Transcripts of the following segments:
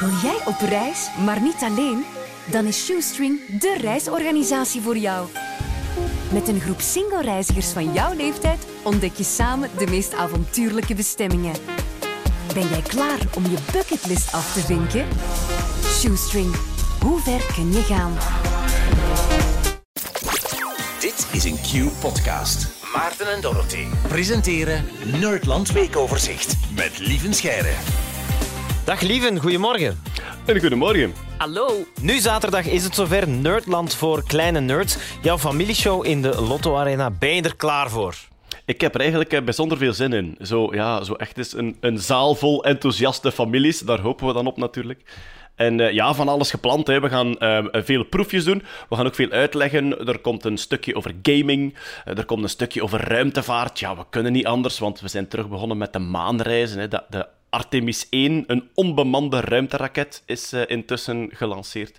Wil jij op reis, maar niet alleen? Dan is Shoestring de reisorganisatie voor jou. Met een groep single-reizigers van jouw leeftijd ontdek je samen de meest avontuurlijke bestemmingen. Ben jij klaar om je bucketlist af te vinken? Shoestring, hoe ver kun je gaan? Dit is een Q-podcast. Maarten en Dorothy presenteren Nerdland Weekoverzicht met Lieven Scheire. Dag Lieven, goedemorgen. En goedemorgen. Hallo. Nu zaterdag is het zover Nerdland voor kleine nerds. Jouw familieshow in de Lotto Arena. Ben je er klaar voor? Ik heb er eigenlijk eh, bijzonder veel zin in. Zo, ja, zo echt is een, een zaal vol enthousiaste families. Daar hopen we dan op natuurlijk. En uh, ja, van alles gepland. Hè. We gaan uh, veel proefjes doen. We gaan ook veel uitleggen. Er komt een stukje over gaming. Uh, er komt een stukje over ruimtevaart. Ja, we kunnen niet anders, want we zijn terug begonnen met de maanreizen. Hè. De, de Artemis 1, een onbemande ruimteraket, is uh, intussen gelanceerd.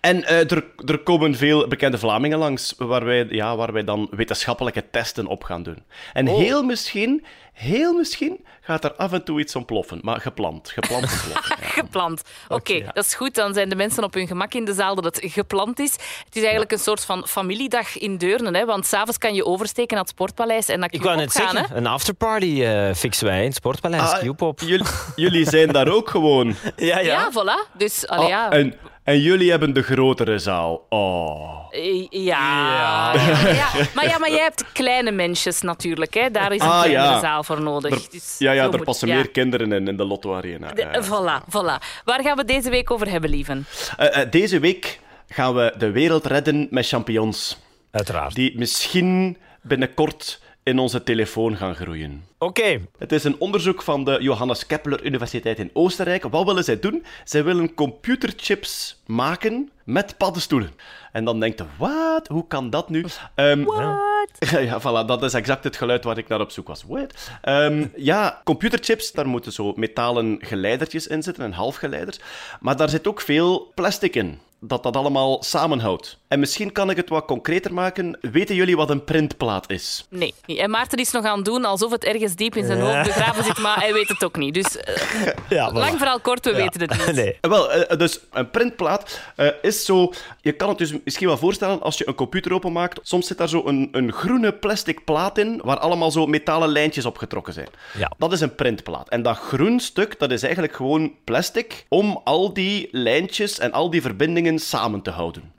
En uh, er, er, komen veel bekende Vlamingen langs, waar wij, ja, waar wij dan wetenschappelijke testen op gaan doen. En oh. heel misschien, heel misschien gaat er af en toe iets ontploffen. Maar gepland. Gepland. Ja. gepland. Oké, okay, ja. dat is goed. Dan zijn de mensen op hun gemak in de zaal dat het gepland is. Het is eigenlijk ja. een soort van familiedag in Deurne. Hè? Want s'avonds kan je oversteken naar het Sportpaleis en naar Ik wou net zeggen, hè? een afterparty uh, fixen wij in het Sportpaleis. Ah, Q-pop. Jullie, jullie zijn daar ook gewoon. ja, ja. ja, voilà. Dus, allee, ja. En, en jullie hebben de grotere zaal. Oh. Ja. ja. ja. Maar ja, maar jij hebt kleine mensjes natuurlijk. Hè. Daar is een ah, kleinere ja. zaal voor nodig. Er, dus ja, ja, er moet, passen ja. meer kinderen in, in de Lotto Arena. De, voilà, voilà. Waar gaan we deze week over hebben, lieven? Uh, uh, deze week gaan we de wereld redden met champignons. Uiteraard. Die misschien binnenkort in onze telefoon gaan groeien. Oké. Okay. Het is een onderzoek van de Johannes Kepler Universiteit in Oostenrijk. Wat willen zij doen? Zij willen computerchips maken met paddenstoelen. En dan denkt je, wat? Hoe kan dat nu? Um, What? Ja, voilà, dat is exact het geluid waar ik naar op zoek was. What? Um, ja, computerchips, daar moeten zo metalen geleidertjes in zitten, en halfgeleiders. Maar daar zit ook veel plastic in dat dat allemaal samenhoudt. En misschien kan ik het wat concreter maken. Weten jullie wat een printplaat is? Nee. En Maarten is nog aan het doen alsof het ergens diep in zijn ja. hoofd begraven zit, maar hij weet het ook niet. Dus uh, ja, voilà. lang verhaal kort, we ja. weten het niet. Nee. Wel, uh, dus een printplaat uh, is zo... Je kan het dus misschien wel voorstellen als je een computer openmaakt. Soms zit daar zo een, een groene plastic plaat in, waar allemaal zo metalen lijntjes op getrokken zijn. Ja. Dat is een printplaat. En dat groen stuk, dat is eigenlijk gewoon plastic om al die lijntjes en al die verbindingen samen te houden.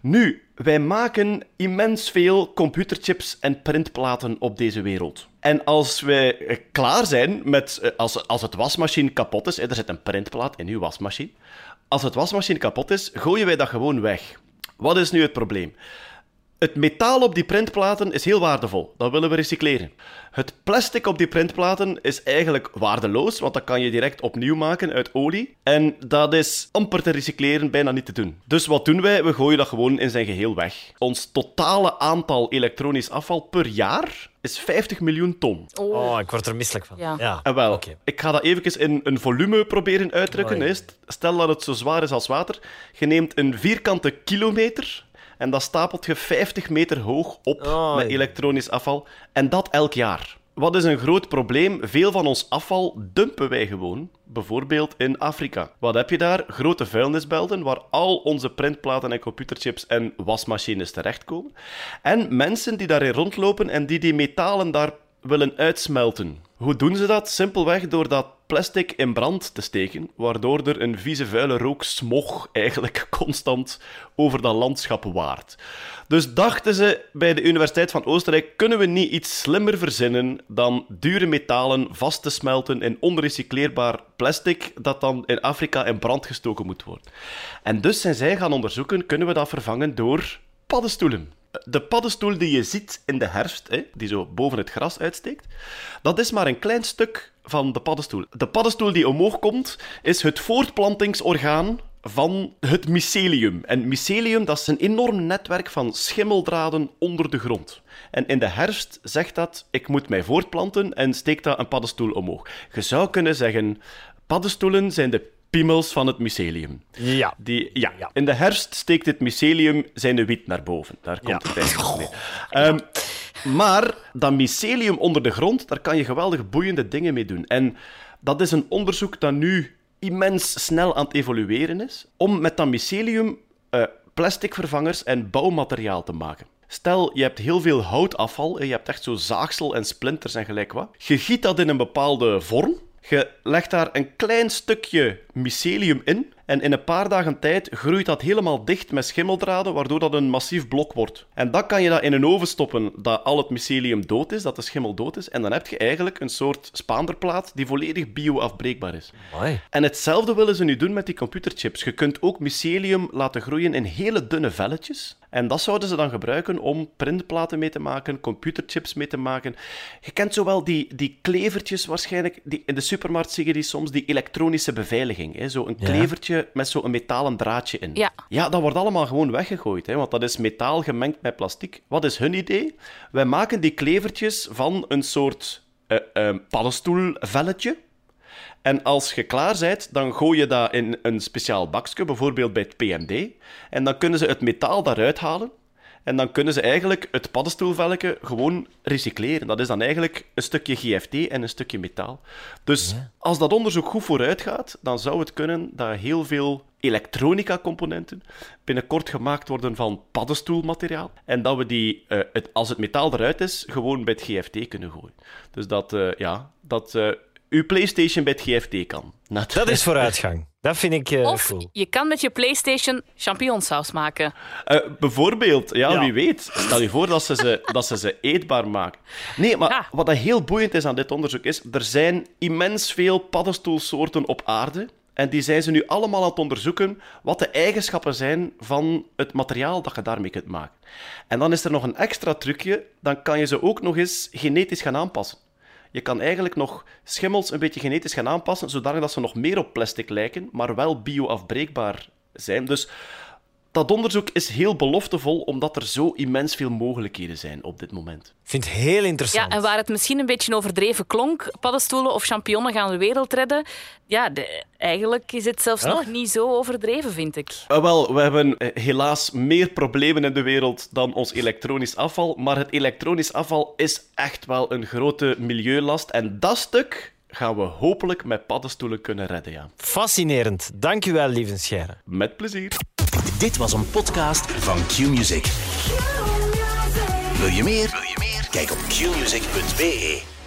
Nu, wij maken immens veel computerchips en printplaten op deze wereld. En als wij klaar zijn met... Als, als het wasmachine kapot is... Er zit een printplaat in uw wasmachine. Als het wasmachine kapot is, gooien wij dat gewoon weg. Wat is nu het probleem? Het metaal op die printplaten is heel waardevol. Dat willen we recycleren. Het plastic op die printplaten is eigenlijk waardeloos, want dat kan je direct opnieuw maken uit olie. En dat is amper te recycleren, bijna niet te doen. Dus wat doen wij? We gooien dat gewoon in zijn geheel weg. Ons totale aantal elektronisch afval per jaar is 50 miljoen ton. Oh, oh ik word er misselijk van. Ja. ja. En wel, okay. ik ga dat even in een volume proberen uitdrukken. Oh, Stel dat het zo zwaar is als water. Je neemt een vierkante kilometer en dat stapelt je 50 meter hoog op oh, met elektronisch afval. En dat elk jaar. Wat is een groot probleem? Veel van ons afval dumpen wij gewoon. Bijvoorbeeld in Afrika. Wat heb je daar? Grote vuilnisbelten waar al onze printplaten en computerchips en wasmachines terechtkomen. En mensen die daarin rondlopen en die die metalen daar willen uitsmelten. Hoe doen ze dat? Simpelweg door dat plastic in brand te steken, waardoor er een vieze vuile rook smog eigenlijk constant over dat landschap waart. Dus dachten ze bij de Universiteit van Oostenrijk, kunnen we niet iets slimmer verzinnen dan dure metalen vast te smelten in onrecycleerbaar plastic dat dan in Afrika in brand gestoken moet worden. En dus zijn zij gaan onderzoeken, kunnen we dat vervangen door paddenstoelen. De paddenstoel die je ziet in de herfst, hè, die zo boven het gras uitsteekt, dat is maar een klein stuk van de paddenstoel. De paddenstoel die omhoog komt, is het voortplantingsorgaan van het mycelium. En mycelium, dat is een enorm netwerk van schimmeldraden onder de grond. En in de herfst zegt dat, ik moet mij voortplanten en steekt dat een paddenstoel omhoog. Je zou kunnen zeggen, paddenstoelen zijn de piemels van het mycelium. Ja. Die, ja. ja. In de herfst steekt het mycelium zijn wiet naar boven. Daar komt Ja. het eigenlijk neer. Um, maar dat mycelium onder de grond, daar kan je geweldig boeiende dingen mee doen. En dat is een onderzoek dat nu immens snel aan het evolueren is, om met dat mycelium uh, plasticvervangers en bouwmateriaal te maken. Stel, je hebt heel veel houtafval je hebt echt zo zaagsel en splinters en gelijk wat. Je giet dat in een bepaalde vorm. Je legt daar een klein stukje mycelium in. En in een paar dagen tijd groeit dat helemaal dicht met schimmeldraden, waardoor dat een massief blok wordt. En dan kan je dat in een oven stoppen dat al het mycelium dood is, dat de schimmel dood is. En dan heb je eigenlijk een soort spaanderplaat die volledig bio-afbreekbaar is. Mooi. En hetzelfde willen ze nu doen met die computerchips. Je kunt ook mycelium laten groeien in hele dunne velletjes. En dat zouden ze dan gebruiken om printplaten mee te maken, computerchips mee te maken. Je kent zowel die, die klevertjes waarschijnlijk, die, in de supermarkt zie je die soms, die elektronische beveiliging. Hè? Zo een klevertje met zo'n metalen draadje in. Ja. ja, dat wordt allemaal gewoon weggegooid, hè? want dat is metaal gemengd met plastic. Wat is hun idee? Wij maken die klevertjes van een soort uh, uh, paddenstoelvelletje. En als je klaar bent, dan gooi je dat in een speciaal bakje, bijvoorbeeld bij het PMD. En dan kunnen ze het metaal daaruit halen. En dan kunnen ze eigenlijk het paddenstoelvelken gewoon recycleren. Dat is dan eigenlijk een stukje GFT en een stukje metaal. Dus als dat onderzoek goed vooruit gaat, dan zou het kunnen dat heel veel elektronica-componenten binnenkort gemaakt worden van paddenstoelmateriaal. En dat we die, uh, het, als het metaal eruit is, gewoon bij het GFT kunnen gooien. Dus dat, uh, ja, dat uh, uw PlayStation bij het GFT kan. Net. Dat is vooruitgang. Dat vind ik uh, of cool. je kan met je PlayStation champignonsaus maken. Uh, bijvoorbeeld, ja, ja, wie weet. Stel je voor dat ze ze, dat ze, ze eetbaar maken. Nee, maar ja. wat heel boeiend is aan dit onderzoek is, er zijn immens veel paddenstoelsoorten op aarde. En die zijn ze nu allemaal aan het onderzoeken wat de eigenschappen zijn van het materiaal dat je daarmee kunt maken. En dan is er nog een extra trucje, dan kan je ze ook nog eens genetisch gaan aanpassen. Je kan eigenlijk nog schimmels een beetje genetisch gaan aanpassen, zodat ze nog meer op plastic lijken, maar wel bio-afbreekbaar zijn. Dus dat onderzoek is heel beloftevol, omdat er zo immens veel mogelijkheden zijn op dit moment. Ik vind het heel interessant. Ja, en waar het misschien een beetje overdreven klonk, paddenstoelen of champignonnen gaan de wereld redden, ja, de, eigenlijk is het zelfs ja? nog niet zo overdreven, vind ik. Uh, wel, we hebben helaas meer problemen in de wereld dan ons elektronisch afval, maar het elektronisch afval is echt wel een grote milieulast en dat stuk gaan we hopelijk met paddenstoelen kunnen redden, ja. Fascinerend. Dank u wel, lieve Scheire. Met plezier. Dit was een podcast van Q-Music. Wil je meer? Wil je meer? Kijk op qmusic.be.